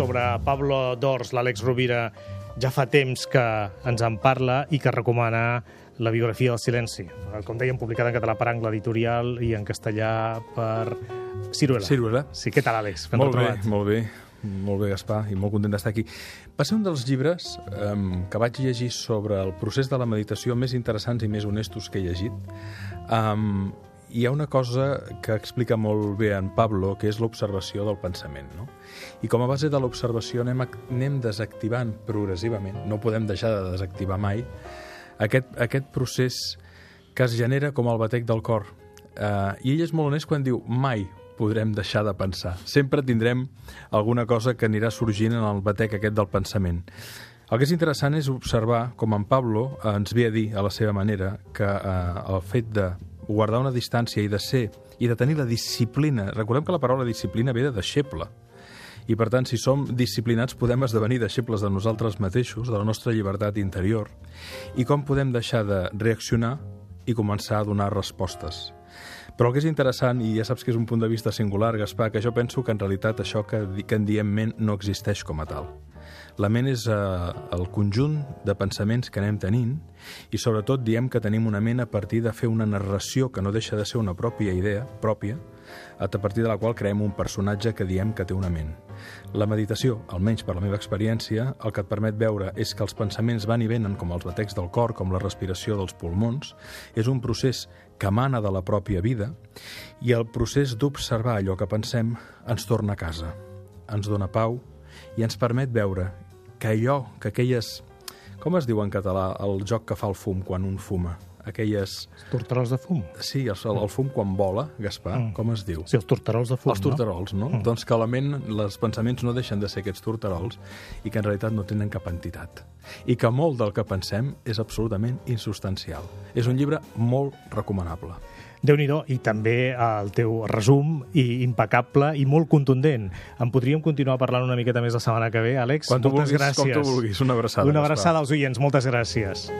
sobre Pablo Dors, l'Àlex Rovira, ja fa temps que ens en parla i que recomana la biografia del silenci. Com dèiem, publicada en català per Angle Editorial i en castellà per Ciruela. Ciruela. Sí, què tal, Àlex? Ben Molt bé, retrobat. molt bé. Molt bé, Gaspar, i molt content d'estar aquí. Va ser un dels llibres um, que vaig llegir sobre el procés de la meditació més interessants i més honestos que he llegit. Um, hi ha una cosa que explica molt bé en Pablo, que és l'observació del pensament. No? I com a base de l'observació anem, anem desactivant progressivament, no podem deixar de desactivar mai, aquest, aquest procés que es genera com el batec del cor. Uh, I ell és molt honest quan diu mai podrem deixar de pensar. Sempre tindrem alguna cosa que anirà sorgint en el batec aquest del pensament. El que és interessant és observar com en Pablo ens ve a dir, a la seva manera, que eh, el fet de guardar una distància i de ser i de tenir la disciplina... Recordem que la paraula disciplina ve de deixeble. I, per tant, si som disciplinats, podem esdevenir deixebles de nosaltres mateixos, de la nostra llibertat interior, i com podem deixar de reaccionar i començar a donar respostes. Però el que és interessant, i ja saps que és un punt de vista singular, Gaspar, que jo penso que en realitat això que, que en diem ment no existeix com a tal. La ment és eh, el conjunt de pensaments que anem tenint i sobretot diem que tenim una ment a partir de fer una narració que no deixa de ser una pròpia idea, pròpia, a partir de la qual creem un personatge que diem que té una ment. La meditació, almenys per la meva experiència, el que et permet veure és que els pensaments van i venen com els batecs del cor, com la respiració dels pulmons, és un procés que emana de la pròpia vida i el procés d'observar allò que pensem ens torna a casa, ens dona pau i ens permet veure que allò, que aquelles... Com es diu en català el joc que fa el fum quan un fuma? Aquelles... Torterols de fum. Sí, el, el fum quan vola, Gaspar, Mm. com es diu? Sí, els torterols de fum, els torterols, no? Mm. Doncs que la ment, els pensaments no deixen de ser aquests torterols i que en realitat no tenen cap entitat. I que molt del que pensem és absolutament insubstancial. És un llibre molt recomanable. Déu nhi i també el teu resum i impecable i molt contundent. En podríem continuar parlant una miqueta més la setmana que ve, Àlex? Quan tu Moltes vulguis, gràcies. com tu vulguis. Una abraçada. Una abraçada als oients. Moltes gràcies.